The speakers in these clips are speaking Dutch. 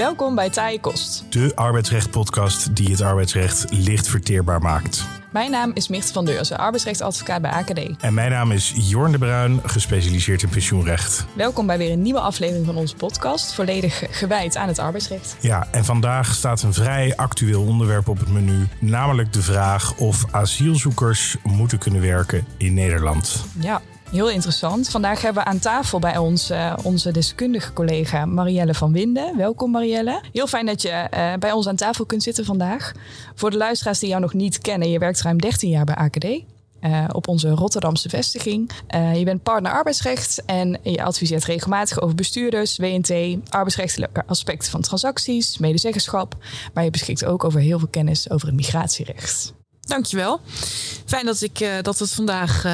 Welkom bij Taaie Kost. De arbeidsrecht-podcast die het arbeidsrecht licht verteerbaar maakt. Mijn naam is Micht van Deurzen, arbeidsrechtadvocaat bij AKD. En mijn naam is Jorn de Bruin, gespecialiseerd in pensioenrecht. Welkom bij weer een nieuwe aflevering van onze podcast, volledig gewijd aan het arbeidsrecht. Ja, en vandaag staat een vrij actueel onderwerp op het menu, namelijk de vraag of asielzoekers moeten kunnen werken in Nederland. Ja, Heel interessant. Vandaag hebben we aan tafel bij ons uh, onze deskundige collega Marielle van Winden. Welkom Marielle. Heel fijn dat je uh, bij ons aan tafel kunt zitten vandaag. Voor de luisteraars die jou nog niet kennen, je werkt ruim 13 jaar bij AKD. Uh, op onze Rotterdamse vestiging. je bent partner arbeidsrecht en je adviseert regelmatig over bestuurders, WNT, arbeidsrechtelijke aspecten van transacties, medezeggenschap. Maar je beschikt ook over heel veel kennis over het migratierecht. Dankjewel. Fijn dat, ik, dat we het vandaag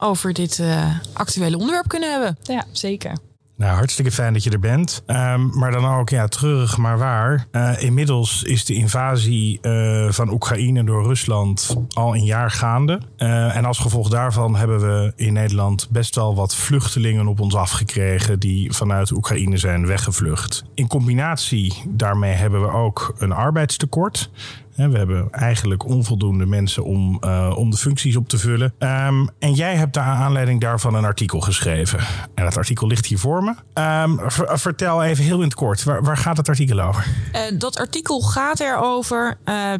over dit uh, actuele onderwerp kunnen hebben. Ja, zeker. Nou, hartstikke fijn dat je er bent. Um, maar dan ook, ja, terug, maar waar. Uh, inmiddels is de invasie uh, van Oekraïne door Rusland al een jaar gaande. Uh, en als gevolg daarvan hebben we in Nederland best wel wat vluchtelingen op ons afgekregen die vanuit Oekraïne zijn weggevlucht. In combinatie daarmee hebben we ook een arbeidstekort. We hebben eigenlijk onvoldoende mensen om, uh, om de functies op te vullen. Um, en jij hebt daar aanleiding daarvan een artikel geschreven. En dat artikel ligt hier voor me. Um, vertel even heel in het kort, waar, gaat het artikel over? Uh, dat artikel gaat erover. Uh,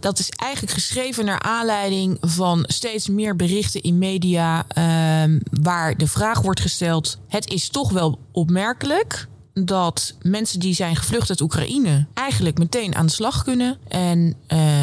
dat is eigenlijk geschreven naar aanleiding van steeds meer berichten in media. Uh, waar de vraag wordt gesteld: het is toch wel opmerkelijk dat mensen die zijn gevlucht uit Oekraïne eigenlijk meteen aan de slag kunnen. En uh,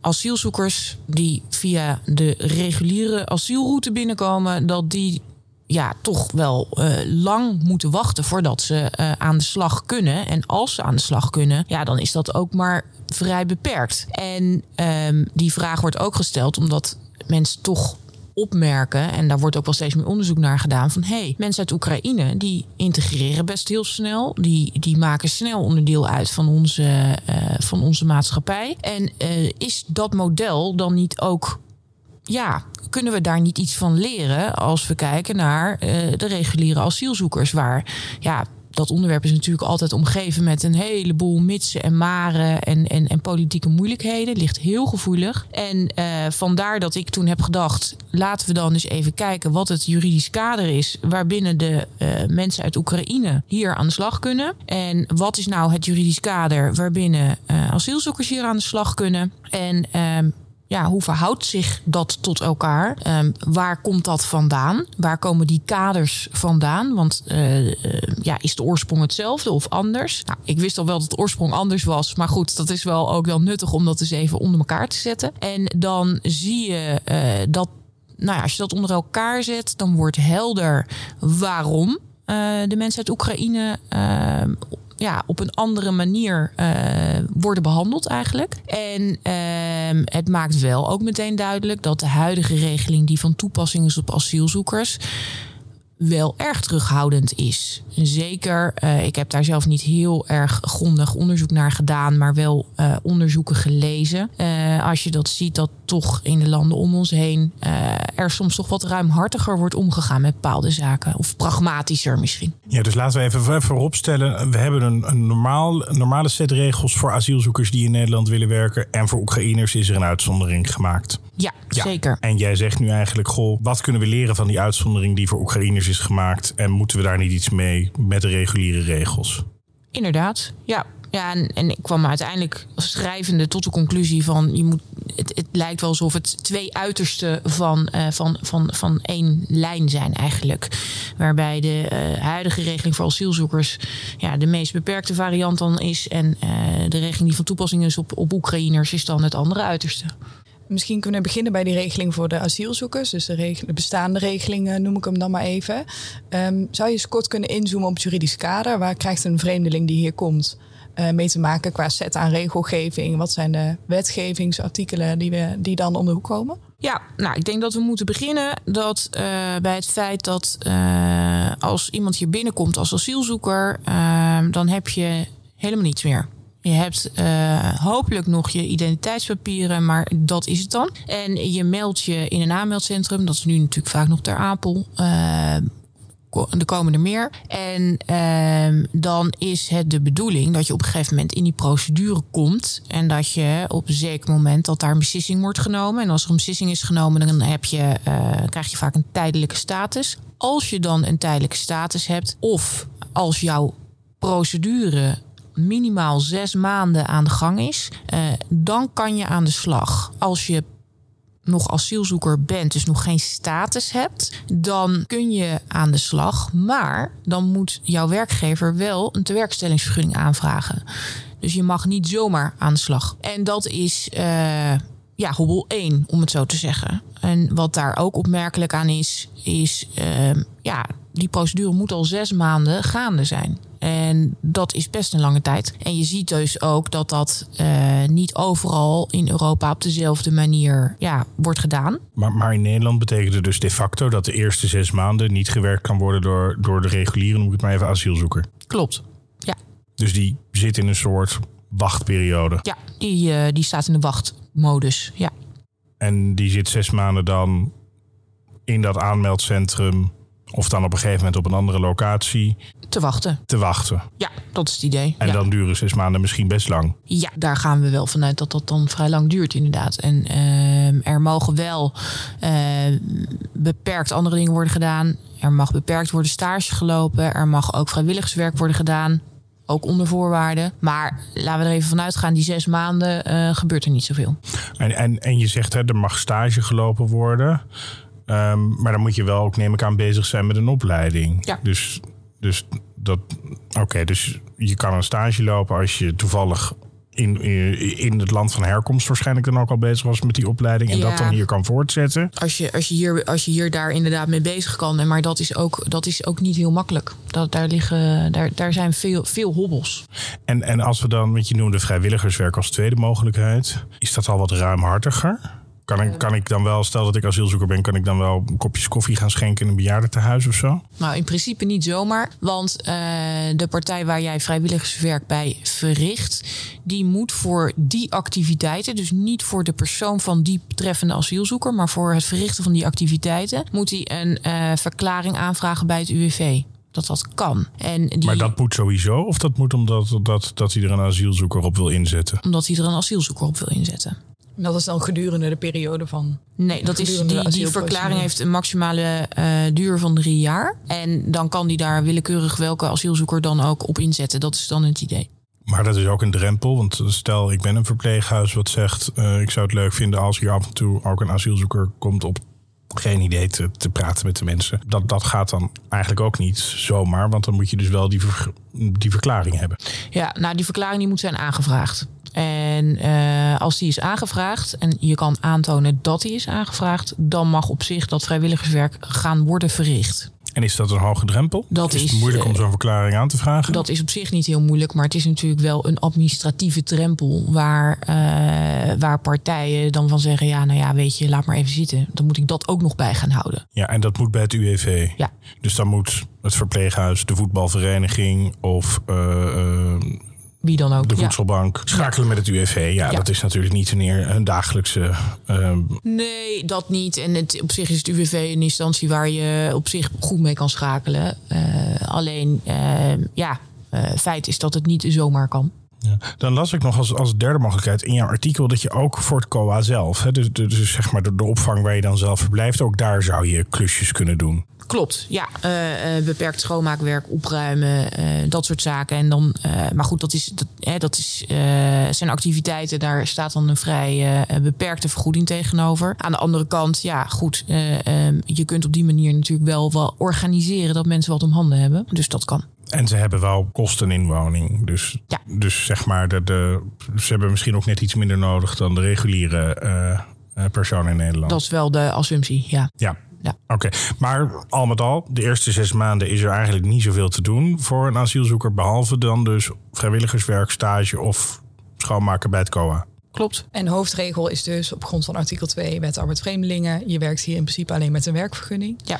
asielzoekers die via de reguliere asielroute binnenkomen, dat die ja, toch wel uh, lang moeten wachten voordat ze uh, aan de slag kunnen. En als ze aan de slag kunnen, ja, dan is dat ook maar vrij beperkt. En um, die vraag wordt ook gesteld omdat mensen toch opmerken, en daar wordt ook wel steeds meer onderzoek naar gedaan, van hey, mensen uit Oekraïne die integreren best heel snel. Die, die maken snel onderdeel uit van onze, uh, van onze maatschappij. En uh, is dat model dan niet ook ja, kunnen we daar niet iets van leren als we kijken naar uh, de reguliere asielzoekers, waar ja, dat onderwerp is natuurlijk altijd omgeven met een heleboel mitsen en maren en, en, en politieke moeilijkheden. Ligt heel gevoelig. En uh, vandaar dat ik toen heb gedacht, laten we dan eens even kijken wat het juridisch kader is waarbinnen de uh, mensen uit Oekraïne hier aan de slag kunnen. En wat is nou het juridisch kader waarbinnen uh, asielzoekers hier aan de slag kunnen. En ja, hoe verhoudt zich dat tot elkaar? Um, waar komt dat vandaan? Waar komen die kaders vandaan? Want uh, uh, ja, is de oorsprong hetzelfde of anders? Nou, ik wist al wel dat de oorsprong anders was. Maar goed, dat is wel ook wel nuttig om dat eens even onder elkaar te zetten. En dan zie je uh, dat, nou ja, als je dat onder elkaar zet, dan wordt helder waarom de mensen uit Oekraïne ehm, ja, op een andere manier uh, worden behandeld eigenlijk. En uh, het maakt wel ook meteen duidelijk dat de huidige regeling die van toepassing is op asielzoekers wel erg terughoudend is. Zeker, uh, ik heb daar zelf niet heel erg grondig onderzoek naar gedaan, maar wel uh, onderzoeken gelezen. Uh, als je dat ziet, dat toch in de landen om ons heen er soms toch wat ruimhartiger wordt omgegaan met bepaalde zaken. Of pragmatischer misschien. Ja, dus laten we even vooropstellen. We hebben een, een normaal, normale set regels voor asielzoekers die in Nederland willen werken. En voor Oekraïners is er een uitzondering gemaakt. Ja, ja, zeker. En jij zegt nu eigenlijk, goh, wat kunnen we leren van die uitzondering die voor Oekraïners is gemaakt? En moeten we daar niet iets mee met de reguliere regels? Inderdaad, ja. Ja, en, en ik kwam uiteindelijk schrijvende tot de conclusie van je moet. Het, het lijkt wel alsof het twee uitersten van, uh, van, van, van één lijn zijn, eigenlijk. Waarbij de uh, huidige regeling voor asielzoekers ja, de meest beperkte variant dan is. En uh, de regeling die van toepassing is op, op Oekraïners is dan het andere uiterste. Misschien kunnen we beginnen bij die regeling voor de asielzoekers. Dus de, bestaande regeling noem ik hem dan maar even. Um, zou je eens kort kunnen inzoomen op het juridisch kader? Waar krijgt een vreemdeling die hier komt uh, mee te maken qua set aan regelgeving? Wat zijn de wetgevingsartikelen die, we, die dan om de hoek komen? Ja, nou, ik denk dat we moeten beginnen dat, uh, bij het feit dat uh, als iemand hier binnenkomt als asielzoeker, dan heb je helemaal niets meer. Je hebt uh, hopelijk nog je identiteitspapieren, maar dat is het dan. En je meldt je in een aanmeldcentrum, dat is nu natuurlijk vaak nog ter Apel. Uh, er komen er meer. En ehm, dan is het de bedoeling dat je op een gegeven moment in die procedure komt. En dat je op een zeker moment dat daar een beslissing wordt genomen. En als er een beslissing is genomen, dan heb je, uh, krijg je vaak een tijdelijke status. Als je dan een tijdelijke status hebt, of als jouw procedure minimaal zes maanden aan de gang is, uh, dan kan je aan de slag. Als je nog asielzoeker bent, dus nog geen status hebt, dan kun je aan de slag. Maar dan moet jouw werkgever wel een tewerkstellingsvergunning aanvragen. Dus je mag niet zomaar aan de slag. En dat is uh, ja, hobbel 1, om het zo te zeggen. En wat daar ook opmerkelijk aan is, is uh, ja, die procedure moet al zes maanden gaande zijn. En dat is best een lange tijd. En je ziet dus ook dat dat uh, niet overal in Europa op dezelfde manier ja, wordt gedaan. Maar, maar in Nederland betekent het dus de facto dat de eerste zes maanden niet gewerkt kan worden door, door de reguliere, noem ik het maar even, asielzoeker. Klopt. Ja. Dus die zit in een soort wachtperiode. Ja, die, uh, die staat in de wachtmodus. Ja. En die zit zes maanden dan in dat aanmeldcentrum of dan op een gegeven moment op een andere locatie. Te wachten. Te wachten. Ja, dat is het idee. En ja. dan duren zes maanden misschien best lang. Ja, daar gaan we wel vanuit dat dat dan vrij lang duurt, inderdaad. En uh, er mogen wel uh, beperkt andere dingen worden gedaan. Er mag beperkt worden stage gelopen. Er mag ook vrijwilligerswerk worden gedaan. Ook onder voorwaarden. Maar laten we er even vanuit gaan, die zes maanden uh, gebeurt er niet zoveel. En, en, en je zegt, hè, er mag stage gelopen worden. Um, maar dan moet je wel ook, neem ik aan, bezig zijn met een opleiding. Ja. Dus, dus dat. Oké, okay, dus je kan een stage lopen als je toevallig. In, in het land van herkomst waarschijnlijk dan ook al bezig was met die opleiding. En Ja. dat dan hier kan voortzetten. Als je, als, je hier, als je hier daar inderdaad mee bezig kan. Maar dat is ook, dat is ook niet heel makkelijk. Dat, daar, liggen, daar, daar zijn veel, veel hobbels. En, en als we dan, want je noemde vrijwilligerswerk als tweede mogelijkheid. Is dat al wat ruimhartiger? Kan ik, kan ik dan wel, stel dat ik asielzoeker ben, kan ik dan wel kopjes koffie gaan schenken in een bejaardentehuis of zo? Nou, in principe niet zomaar. Want uh, de partij waar jij vrijwilligerswerk bij verricht, die moet voor die activiteiten, dus niet voor de persoon van die betreffende asielzoeker, maar voor het verrichten van die activiteiten, moet hij een uh, verklaring aanvragen bij het UWV dat dat kan. En die, Maar dat moet sowieso, of dat moet omdat dat, dat hij er een asielzoeker op wil inzetten? omdat hij er een asielzoeker op wil inzetten. Dat is dan gedurende de periode van. Nee, dat is, die, verklaring heeft een maximale uh, duur van drie jaar. En dan kan die daar willekeurig welke asielzoeker dan ook op inzetten. Dat is dan het idee. Maar dat is ook een drempel. Want stel, ik ben een verpleeghuis wat zegt... Uh, ik zou het leuk vinden als hier af en toe ook een asielzoeker komt op... Geen idee te, te praten met de mensen. Dat, dat gaat dan eigenlijk ook niet zomaar. Want dan moet je dus wel die, ver, die verklaring hebben. Ja, nou die verklaring die moet zijn aangevraagd. En uh, als die is aangevraagd en je kan aantonen dat die is aangevraagd, dan mag op zich dat vrijwilligerswerk gaan worden verricht. En is dat een hoge drempel? Dat is het is, moeilijk om uh, zo'n verklaring aan te vragen? Dat is op zich niet heel moeilijk, maar het is natuurlijk wel een administratieve drempel waar, uh, waar partijen dan van zeggen: ja, nou ja, weet je, laat maar even zitten. Dan moet ik dat ook nog bij gaan houden. Ja, en dat moet bij het UWV. Ja. Dus dan moet het verpleeghuis, de voetbalvereniging of uh, wie dan ook. De voedselbank. Ja. Schakelen met het UWV. Ja, ja, dat is natuurlijk niet een, een dagelijkse. Uh... Nee, dat niet. En het, op zich is het UWV een instantie waar je op zich goed mee kan schakelen. Uh, alleen, uh, ja, feit is dat het niet zomaar kan. Ja. Dan las ik nog als, als derde mogelijkheid in jouw artikel dat je ook voor het COA zelf, hè, dus, dus zeg maar de, de opvang waar je dan zelf verblijft, ook daar zou je klusjes kunnen doen. Klopt, ja. Uh, uh, beperkt schoonmaakwerk, opruimen, uh, dat soort zaken. En dan, maar goed, dat, is, dat, hè, dat is, zijn activiteiten. Daar staat dan een vrij beperkte vergoeding tegenover. Aan de andere kant, ja, goed. je kunt op die manier natuurlijk wel, wel organiseren dat mensen wat om handen hebben. Dus dat kan. En ze hebben wel kosten in woning. Dus, ja. dus zeg maar, de, de, ze hebben misschien ook net iets minder nodig dan de reguliere uh, personen in Nederland. Dat is wel de assumptie, ja. Ja. Ja. Oké, okay. maar al met al, de eerste zes maanden is er eigenlijk niet zoveel te doen voor een asielzoeker. Behalve dan dus vrijwilligerswerk, stage of schoonmaken bij het COA. Klopt. En de hoofdregel is dus op grond van artikel 2 wet arbeid vreemdelingen. Je werkt hier in principe alleen met een werkvergunning. Ja.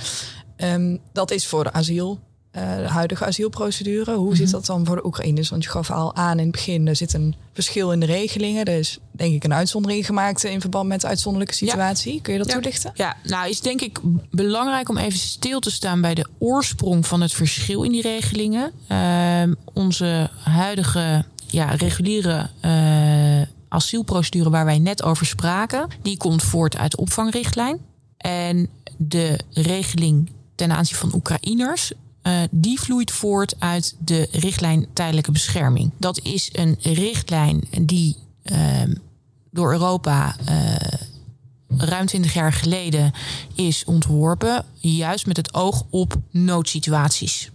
Um, dat is voor de asiel uh, de huidige asielprocedure. Hoe zit mhm. dat dan voor de Oekraïners? Want je gaf al aan in het begin, er zit een verschil in de regelingen. Er is denk ik een uitzondering gemaakt in verband met de uitzonderlijke situatie. Kun je dat ja. toelichten? Ja, nou is denk ik belangrijk om even stil te staan bij de oorsprong van het verschil in die regelingen. Uh, onze huidige ja, reguliere uh, asielprocedure waar wij net over spraken, die komt voort uit de opvangrichtlijn. En de regeling ten aanzien van Oekraïners uh, die vloeit voort uit de richtlijn tijdelijke bescherming. Dat is een richtlijn die uh, door Europa uh, ruim 20 jaar geleden is ontworpen, juist met het oog op noodsituaties.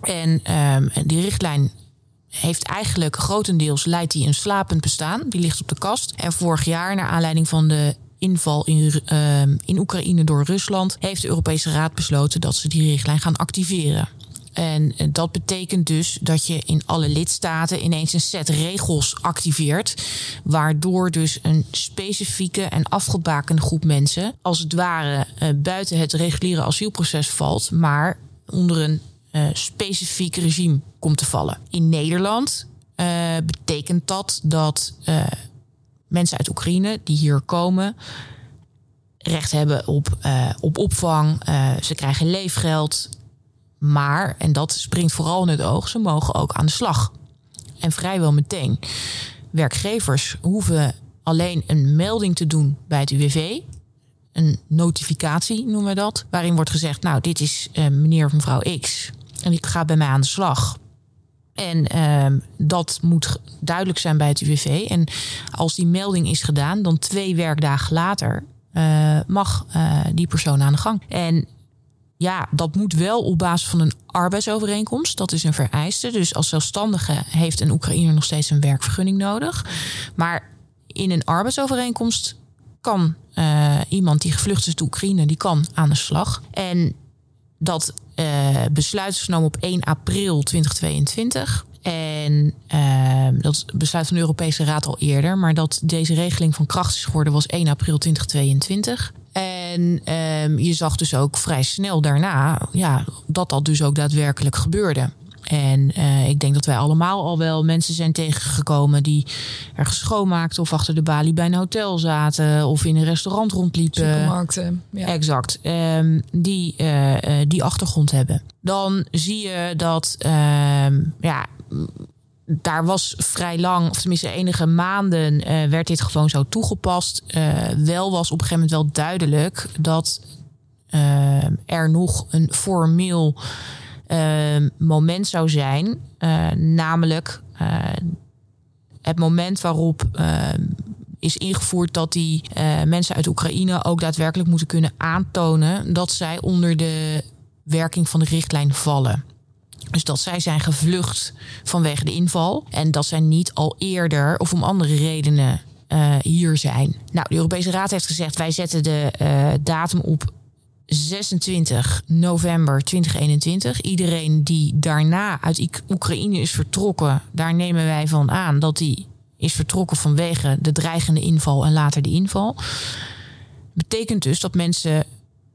En ehm, die richtlijn heeft eigenlijk grotendeels leidt die een slapend bestaan. Die ligt op de kast. En vorig jaar, naar aanleiding van de inval in, uh, in Oekraïne door Rusland, heeft de Europese Raad besloten dat ze die richtlijn gaan activeren. En dat betekent dus dat je in alle lidstaten ineens een set regels activeert. Waardoor dus een specifieke en afgebakende groep mensen, als het ware, uh, buiten het reguliere asielproces valt, maar onder een uh, specifiek regime komt te vallen. In Nederland betekent dat dat mensen uit Oekraïne die hier komen recht hebben op, uh, op opvang. Uh, ze krijgen leefgeld. Maar, en dat springt vooral in het oog, ze mogen ook aan de slag. En vrijwel meteen. Werkgevers hoeven alleen een melding te doen bij het UWV. Een notificatie noemen we dat. Waarin wordt gezegd, nou dit is uh, meneer of mevrouw X. En die gaat bij mij aan de slag. En uh, dat moet duidelijk zijn bij het UWV. En als die melding is gedaan, dan twee werkdagen later uh, mag uh, die persoon aan de gang. En ja, dat moet wel op basis van een arbeidsovereenkomst. Dat is een vereiste. Dus als zelfstandige heeft een Oekraïner nog steeds een werkvergunning nodig. Maar in een arbeidsovereenkomst kan uh, iemand die gevlucht is uit Oekraïne, die kan aan de slag. En dat besluit is genomen op 1 april 2022. En uh, dat besluit van de Europese Raad al eerder. Maar dat deze regeling van kracht is geworden was 1 april 2022. En uh, je zag dus ook vrij snel daarna ja, dat dat dus ook daadwerkelijk gebeurde. En uh, ik denk dat wij allemaal al wel mensen zijn tegengekomen die ergens schoonmaakten of achter de balie bij een hotel zaten of in een restaurant rondliepen. Supermarkten. Ja. Exact. Um, die, uh, die achtergrond hebben. Dan zie je dat, uh, ja, daar was vrij lang, of tenminste enige maanden, werd dit gewoon zo toegepast. wel was op een gegeven moment wel duidelijk dat er nog een formeel uh, moment zou zijn. Uh, namelijk uh, het moment waarop ehm, is ingevoerd dat die eh, mensen uit Oekraïne ook daadwerkelijk moeten kunnen aantonen dat zij onder de werking van de richtlijn vallen. Dus dat zij zijn gevlucht vanwege de inval en dat zij niet al eerder of om andere redenen hier zijn. Nou, de Europese Raad heeft gezegd: wij zetten de datum op 26 november 2021. Iedereen die daarna uit Oekraïne is vertrokken, daar nemen wij van aan dat die is vertrokken vanwege de dreigende inval en later de inval. Betekent dus dat mensen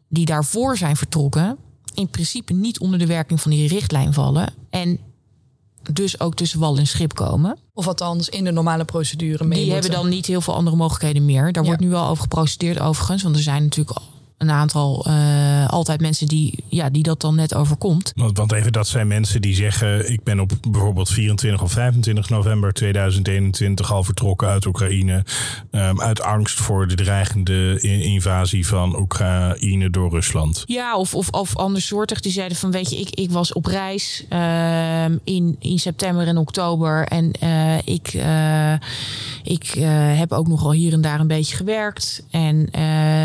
die daarvoor zijn vertrokken, in principe niet onder de werking van die richtlijn vallen. En dus ook tussen wal en schip komen. Of althans in de normale procedure mee. Die hebben dan niet heel veel andere mogelijkheden meer. Daar wordt nu wel over geprocedeerd overigens. Want er zijn natuurlijk een aantal uh, altijd mensen die, ja, die dat dan net overkomt. Want, want even, dat zijn mensen die zeggen: Ik ben op bijvoorbeeld 24 of 25 november 2021 al vertrokken uit Oekraïne. Um, uit angst voor de dreigende invasie van Oekraïne door Rusland. Ja, of, of, of andersoortig. Die zeiden: van weet je, ik, ik was op reis uh, in, in september en oktober. En uh, ik, uh, ik heb ook nogal hier en daar een beetje gewerkt. En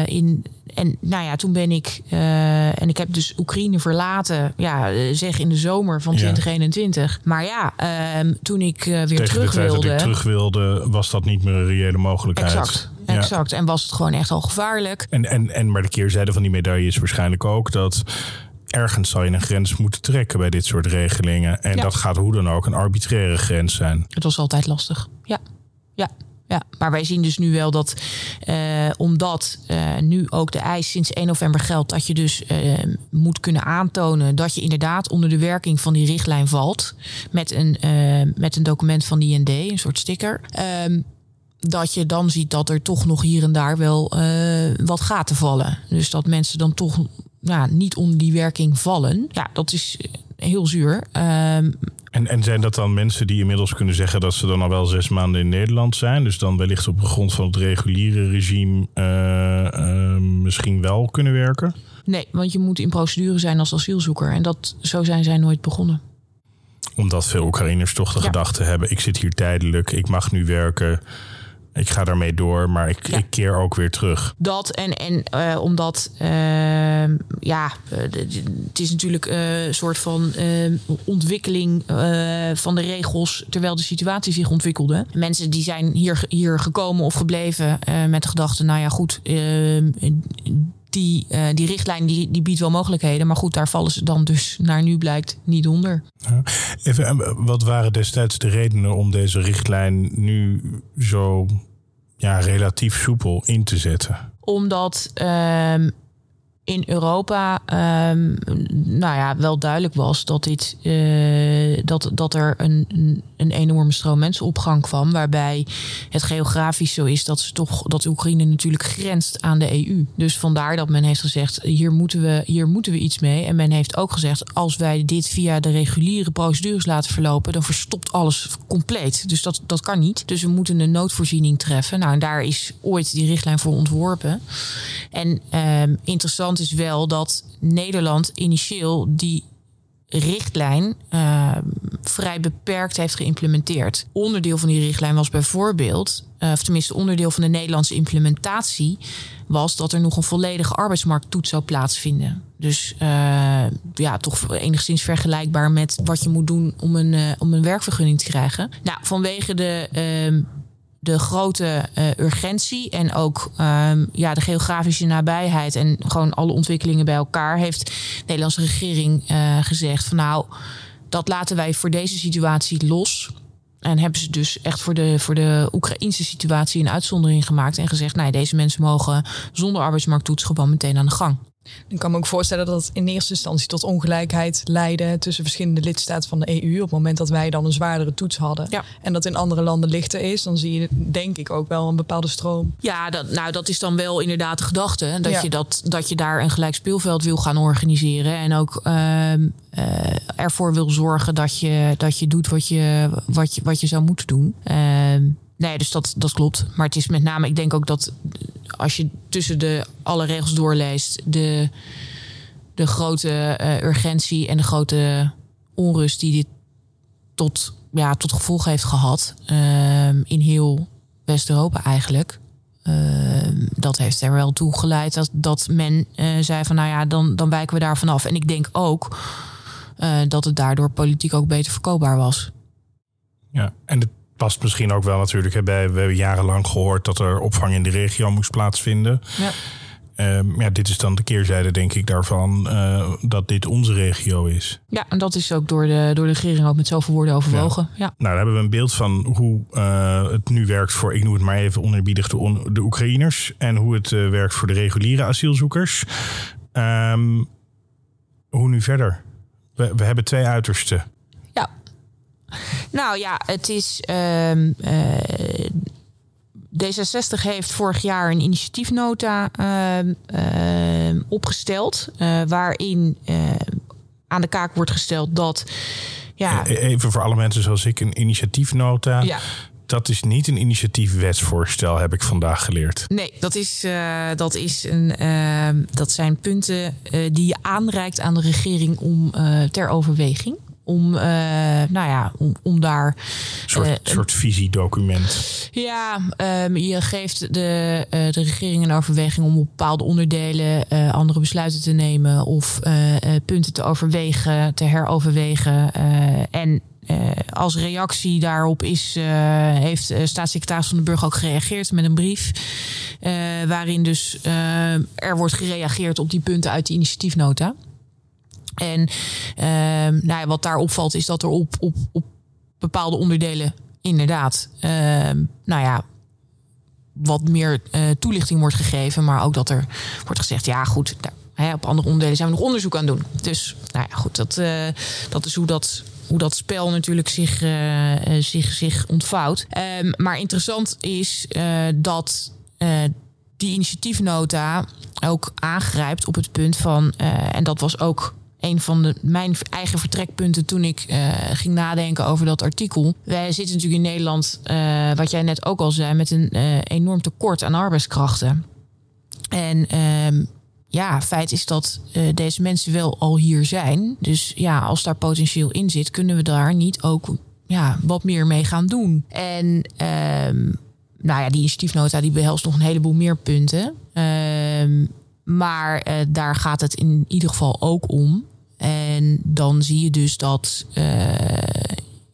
in en nou ja, toen ben ik. Uh, en ik heb dus Oekraïne verlaten. Ja, zeg in de zomer van 2021. Maar ja, uh, toen ik uh, weer Tegen terug de tijd wilde. Dat ik terug wilde, was dat niet meer een reële mogelijkheid. Exact. Ja. Exact. En was het gewoon echt al gevaarlijk. En, en, en maar de keerzijde van die medaille is waarschijnlijk ook dat ergens zal je een grens moeten trekken bij dit soort regelingen. En ja. dat gaat hoe dan ook een arbitraire grens zijn. Het was altijd lastig. Ja. Ja. Ja. Maar wij zien dus nu wel dat, uh, omdat uh, nu ook de eis sinds 1 november geldt, dat je dus uh, moet kunnen aantonen dat je inderdaad onder de werking van die richtlijn valt. Met een, met een document van de IND, een soort sticker. Um, dat je dan ziet dat er toch nog hier en daar wel wat gaten vallen. Dus dat mensen dan toch ja, niet onder die werking vallen. Ja, dat is heel zuur. Um, en, en zijn dat dan mensen die inmiddels kunnen zeggen dat ze dan al wel zes maanden in Nederland zijn? Dus dan wellicht op grond van het reguliere regime uh, uh, misschien wel kunnen werken? Nee, want je moet in procedure zijn als asielzoeker. En dat, zo zijn zij nooit begonnen. Omdat veel Oekraïners toch de ja. gedachte hebben: ik zit hier tijdelijk, ik mag nu werken ik ga daarmee door, maar ik, ik keer ook weer terug. Dat en, en uh, omdat, uh, ja, het is natuurlijk een uh, soort van ontwikkeling van de regels terwijl de situatie zich ontwikkelde. Mensen die zijn hier, hier gekomen of gebleven met de gedachte, nou ja, goed ehm, die, uh, die richtlijn die, die biedt wel mogelijkheden. Maar goed, daar vallen ze dan dus naar nu blijkt niet onder. Even, wat waren destijds de redenen om deze richtlijn nu zo ja, relatief soepel in te zetten? Omdat um, in Europa um, nou ja, wel duidelijk was dat, dit, uh, dat, dat er een, een enorme stroom mensenopgang kwam. Waarbij het geografisch zo is dat, ze toch, dat Oekraïne natuurlijk grenst aan de EU. Dus vandaar dat men heeft gezegd, hier moeten, we, hier moeten we iets mee. En men heeft ook gezegd, als wij dit via de reguliere procedures laten verlopen, dan verstopt alles compleet. Dus dat, dat kan niet. Dus we moeten een noodvoorziening treffen. Nou, en daar is ooit die richtlijn voor ontworpen. En um, interessant is wel dat Nederland initieel die richtlijn uh, vrij beperkt heeft geïmplementeerd. Onderdeel van die richtlijn was bijvoorbeeld, uh, of tenminste onderdeel van de Nederlandse implementatie, was dat er nog een volledige arbeidsmarkttoets zou plaatsvinden. Dus uh, ja, toch enigszins vergelijkbaar met wat je moet doen om een, om een werkvergunning te krijgen. Nou, vanwege de ehm, de grote uh, urgentie en ook um, ja, de geografische nabijheid en gewoon alle ontwikkelingen bij elkaar, heeft de Nederlandse regering uh, gezegd van nou, dat laten wij voor deze situatie los. En hebben ze dus echt voor de, voor de Oekraïnse situatie een uitzondering gemaakt en gezegd, nee, deze mensen mogen zonder arbeidsmarkttoets gewoon meteen aan de gang. Ik kan me ook voorstellen dat het in eerste instantie tot ongelijkheid leidde tussen verschillende lidstaten van de EU. Op het moment dat wij dan een zwaardere toets hadden. Ja. En dat in andere landen lichter is, dan zie je denk ik ook wel een bepaalde stroom. Ja, dat, nou dat is dan wel inderdaad de gedachte. Dat, je dat, dat je daar een gelijk speelveld wil gaan organiseren. En ook uh, uh, ervoor wil zorgen dat je, dat je doet wat je, wat je, wat je zou moeten doen. Uh, Nee, dus dat, dat klopt. Maar het is met name, ik denk ook dat als je tussen de alle regels doorleest, de, de grote uh, urgentie en de grote onrust die dit tot, ja, tot gevolg heeft gehad uh, in heel West-Europa eigenlijk. Uh, dat heeft er wel toe geleid dat, dat men uh, zei van nou ja, dan, dan wijken we daar vanaf. En ik denk ook dat het daardoor politiek ook beter verkoopbaar was. Ja, en de past misschien ook wel natuurlijk. Hè, bij, we hebben jarenlang gehoord dat er opvang in de regio moest plaatsvinden. Ja. Um, ja, dit is dan de keerzijde, denk ik, daarvan uh, dat dit onze regio is. Ja, en dat is ook door de, door de regering ook met zoveel woorden overwogen. Ja. ja. Nou, dan hebben we een beeld van hoe uh, het nu werkt voor, ik noem het maar even onerbiedig, de, on, de Oekraïners. En hoe het uh, werkt voor de reguliere asielzoekers. Um, hoe nu verder? We, we hebben twee uitersten. Nou ja, het is. Uh, uh, D66 heeft vorig jaar een initiatiefnota uh, opgesteld. Eh, waarin eh, aan de kaak wordt gesteld dat. Ja, e-, Even voor alle mensen zoals ik, een initiatiefnota. Ja dat is niet een initiatiefwetsvoorstel, heb ik vandaag geleerd. Nee, dat, is, uh, dat, is een, uh, dat zijn punten uh, die je aanreikt aan de regering om ter overweging om, uh, nou ja, om, om daar. Een soort, uh, soort visiedocument. Ja, um, je geeft de, uh, de regering een overweging om op bepaalde onderdelen andere besluiten te nemen of punten te overwegen, te heroverwegen. en als reactie daarop is, heeft staatssecretaris van de Burg ook gereageerd met een brief. waarin dus er wordt gereageerd op die punten uit de initiatiefnota. En um, nou ja, wat daar opvalt is dat er op, op, op bepaalde onderdelen inderdaad, um, nou ja, wat meer toelichting wordt gegeven. Maar ook dat er wordt gezegd, ja goed, hè, op andere onderdelen zijn we nog onderzoek aan doen. Dus nou ja, goed, dat, dat is hoe dat hoe dat spel natuurlijk zich, zich, zich ontvouwt. Ehm, maar interessant is dat die initiatiefnota ook aangrijpt op het punt van, uh, en dat was ook een van de, mijn eigen vertrekpunten toen ik uh, ging nadenken over dat artikel. Wij zitten natuurlijk in Nederland, uh, wat jij net ook al zei, met een enorm tekort aan arbeidskrachten. En ehm, ja, feit is dat deze mensen wel al hier zijn. Dus ja, als daar potentieel in zit, kunnen we daar niet ook ja, wat meer mee gaan doen. En ehm, nou ja, die initiatiefnota die behelst nog een heleboel meer punten. Ehm, maar daar gaat het in ieder geval ook om. En dan zie je dus dat uh,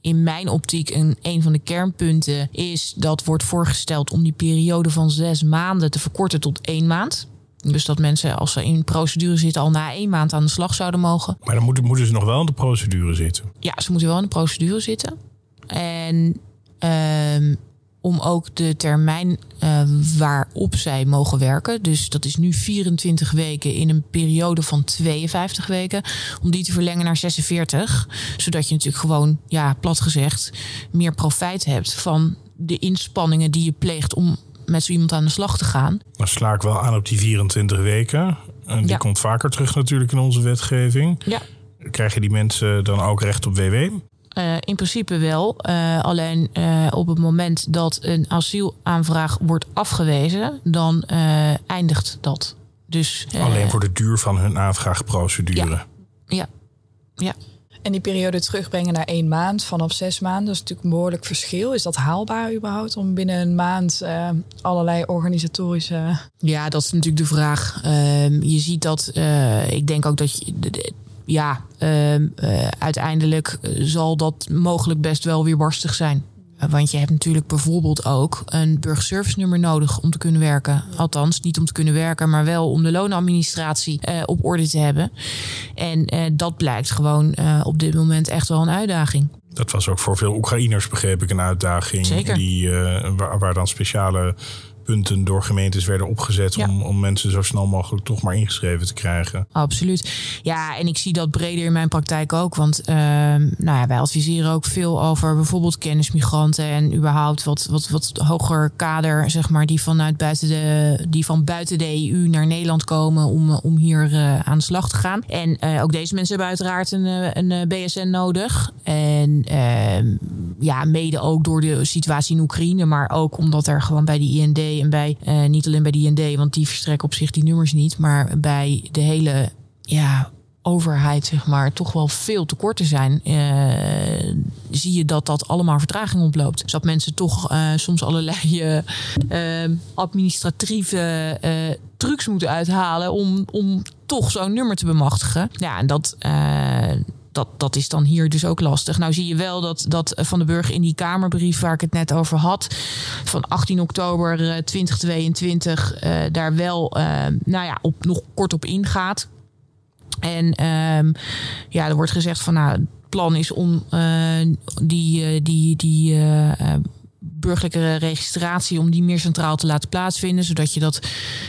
in mijn optiek een, een van de kernpunten is dat wordt voorgesteld om die periode van zes maanden te verkorten tot één maand. Dus dat mensen, als ze in procedure zitten, al na één maand aan de slag zouden mogen. Maar dan moeten, moeten ze nog wel in de procedure zitten. Ja, ze moeten wel in de procedure zitten. En uh, om ook de termijn uh, waarop zij mogen werken. Dus dat is nu 24 weken in een periode van 52 weken. Om die te verlengen naar 46. Zodat je natuurlijk gewoon, ja, plat gezegd, meer profijt hebt van de inspanningen die je pleegt om met zo iemand aan de slag te gaan. Dan sla ik wel aan op die 24 weken. En die komt vaker terug natuurlijk in onze wetgeving. Ja. Krijgen die mensen dan ook recht op WW? Uh, in principe wel. Uh, alleen uh, op het moment dat een asielaanvraag wordt afgewezen, dan eindigt dat. Dus, Alleen voor de duur van hun aanvraagprocedure. Ja. ja. ja. En die periode terugbrengen naar één maand vanaf zes maanden, dat is natuurlijk een behoorlijk verschil. Is dat haalbaar überhaupt om binnen een maand allerlei organisatorische. Ja, dat is natuurlijk de vraag. Ehm, je ziet dat, ik denk ook dat je ja, uh, uh, uiteindelijk zal dat mogelijk best wel weer barstig zijn. Want je hebt natuurlijk bijvoorbeeld ook een burgerservice nummer nodig om te kunnen werken. Althans, niet om te kunnen werken, maar wel om de loonadministratie uh, op orde te hebben. En uh, dat blijkt gewoon uh, op dit moment echt wel een uitdaging. Dat was ook voor veel Oekraïners, begreep ik, een uitdaging. Zeker. Die, waar, waar dan speciale punten door gemeentes werden opgezet ja. om, om mensen zo snel mogelijk toch maar ingeschreven te krijgen. Absoluut. Ja, en ik zie dat breder in mijn praktijk ook. Want uh, nou ja, wij adviseren ook veel over bijvoorbeeld kennismigranten en überhaupt wat, wat, wat hoger kader, zeg maar, die vanuit buiten de, die van buiten de EU naar Nederland komen om, om hier uh, aan de slag te gaan. En uh, ook deze mensen hebben uiteraard een, een BSN nodig. En ehm, ja, mede ook door de situatie in Oekraïne, maar ook omdat er gewoon bij die IND en bij uh, niet alleen bij de IND, want die verstrekken op zich die nummers niet, maar bij de hele ja, overheid, zeg maar, toch wel veel tekorten zijn, uh, zie je dat dat allemaal vertraging oploopt. Dus dat mensen toch uh, soms allerlei administratieve trucs moeten uithalen om, om toch zo'n nummer te bemachtigen. Ja, en dat dat, dat is dan hier dus ook lastig. Nou zie je wel dat, dat Van de Burg in die Kamerbrief waar ik het net over had, van 18 oktober 2022, uh, daar wel uh, nou ja, op, nog kort op ingaat. En uh, ja, er wordt gezegd van nou, het plan is om die, die, die burgerlijke registratie om die meer centraal te laten plaatsvinden, zodat je dat,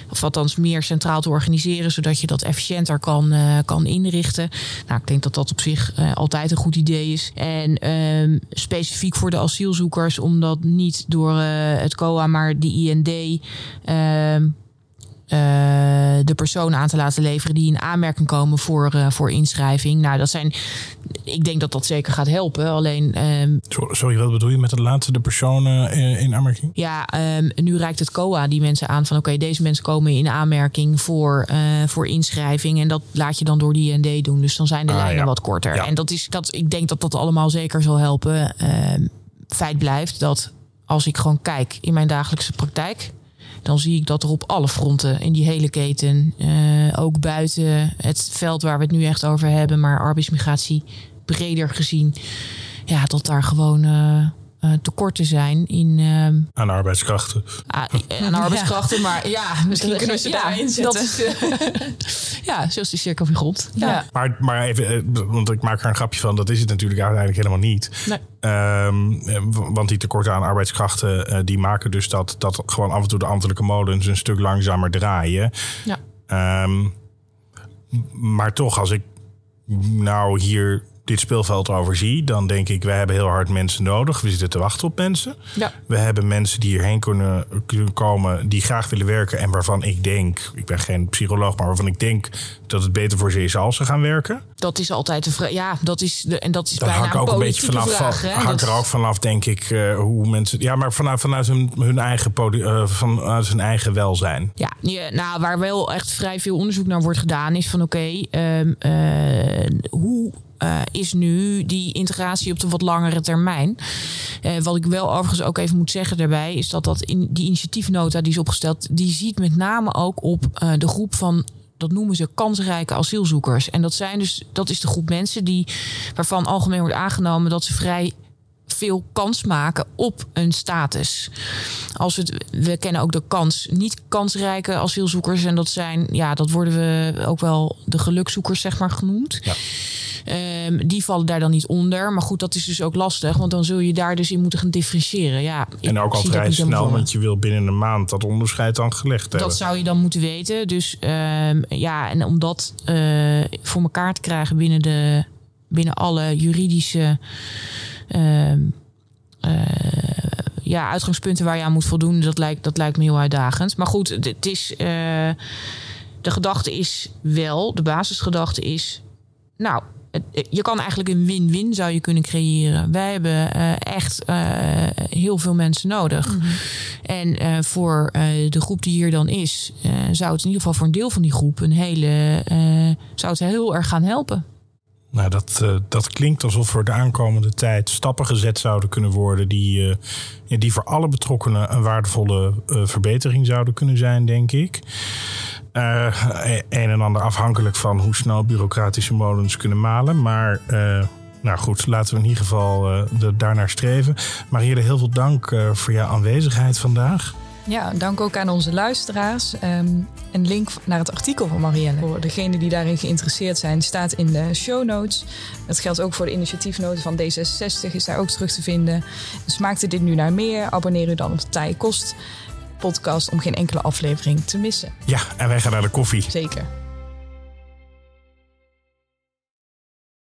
of althans meer centraal te organiseren, zodat je dat efficiënter kan, uh, kan inrichten. Nou, ik denk dat dat op zich uh, altijd een goed idee is. En uh, specifiek voor de asielzoekers, omdat niet door uh, het COA, maar de IND ehm, de personen aan te laten leveren die in aanmerking komen voor, uh, voor inschrijving. Nou, dat zijn. Ik denk dat dat zeker gaat helpen. Alleen. Um, Sorry, wat bedoel je met het laten de personen in, in aanmerking? Ja, um, nu reikt het COA die mensen aan van: oké, okay, deze mensen komen in aanmerking voor, voor inschrijving. En dat laat je dan door die IND doen. Dus dan zijn de ah, lijnen ja. wat korter. Ja. En dat is dat. Ik denk dat dat allemaal zeker zal helpen. Um, feit blijft dat als ik gewoon kijk in mijn dagelijkse praktijk dan zie ik dat er op alle fronten in die hele keten, uh, ook buiten het veld waar we het nu echt over hebben, maar arbeidsmigratie breder gezien, ja, dat daar gewoon uh, uh, tekorten zijn in. Uh, aan arbeidskrachten. Ah, aan arbeidskrachten, maar ja, misschien kunnen we ze ja, daarin zetten. Is, ja, zoals de cirkel van grond. Ja. ja. Maar, maar even, want ik maak er een grapje van, dat is het natuurlijk uiteindelijk helemaal niet. Nee. Um, want die tekorten aan arbeidskrachten, uh, die maken dus dat, dat gewoon af en toe de ambtelijke molens een stuk langzamer draaien. Ja. Um, maar toch, als ik nou hier dit speelveld overzie, dan denk ik, wij hebben heel hard mensen nodig. We zitten te wachten op mensen. Ja. We hebben mensen die hierheen kunnen, kunnen komen, die graag willen werken en waarvan ik denk, ik ben geen psycholoog, maar waarvan ik denk dat het beter voor ze is als ze gaan werken. Dat is altijd de vraag. Ja, dat is de, en dat is Daar bijna hangt ook een beetje vanaf. Vraag, hangt er ook vanaf, denk ik, uh, hoe mensen. Ja, maar vanuit, vanuit hun, hun eigen uh, vanuit hun eigen welzijn. Ja, nou, waar wel echt vrij veel onderzoek naar wordt gedaan, is van oké, okay, um, uh, hoe uh, is nu die integratie op de wat langere termijn. Uh, wat ik wel overigens ook even moet zeggen daarbij, is dat, dat in die initiatiefnota die is opgesteld, die ziet met name ook op uh, de groep van dat noemen ze kansrijke asielzoekers. En dat zijn dus, dat is de groep mensen die waarvan algemeen wordt aangenomen dat ze vrij veel kans maken op een status. Als we, het, we kennen ook de kans, niet kansrijke asielzoekers. En dat zijn, ja, dat worden we ook wel de gelukzoekers, zeg maar, genoemd. Ja. Um, die vallen daar dan niet onder. Maar goed, dat is dus ook lastig. Want dan zul je daar dus in moeten gaan differentiëren. Ja, en ook al vrij snel, want je wil binnen een maand dat onderscheid dan gelegd hebben. Dat zou je dan moeten weten. Dus um, ja, en om dat uh, voor elkaar te krijgen binnen, de, binnen alle juridische... Uh, uh, ja, uitgangspunten waar je aan moet voldoen, dat lijkt, dat lijkt me heel uitdagend. Maar goed, het is. Uh, de gedachte is wel, de basisgedachte is. Nou, je kan eigenlijk een win-win zou je kunnen creëren. Wij hebben uh, echt uh, heel veel mensen nodig. Mm -hmm. En uh, voor de groep die hier dan is, zou het in ieder geval voor een deel van die groep een hele, zou het heel erg gaan helpen. Nou, dat, dat klinkt alsof er de aankomende tijd stappen gezet zouden kunnen worden die, die voor alle betrokkenen een waardevolle verbetering zouden kunnen zijn, denk ik. Uh, een en ander afhankelijk van hoe snel bureaucratische molens kunnen malen. Maar nou goed, laten we in ieder geval daarnaar streven. Marielle, heel veel dank voor jouw aanwezigheid vandaag. Ja, dank ook aan onze luisteraars. Um, een link naar het artikel van Marielle. Voor degenen die daarin geïnteresseerd zijn, staat in de show notes. Dat geldt ook voor de initiatiefnoten van D66, is daar ook terug te vinden. Dus maakte dit nu naar meer, abonneer u dan op de Tij Kost podcast om geen enkele aflevering te missen. Ja, en wij gaan naar de koffie. Zeker.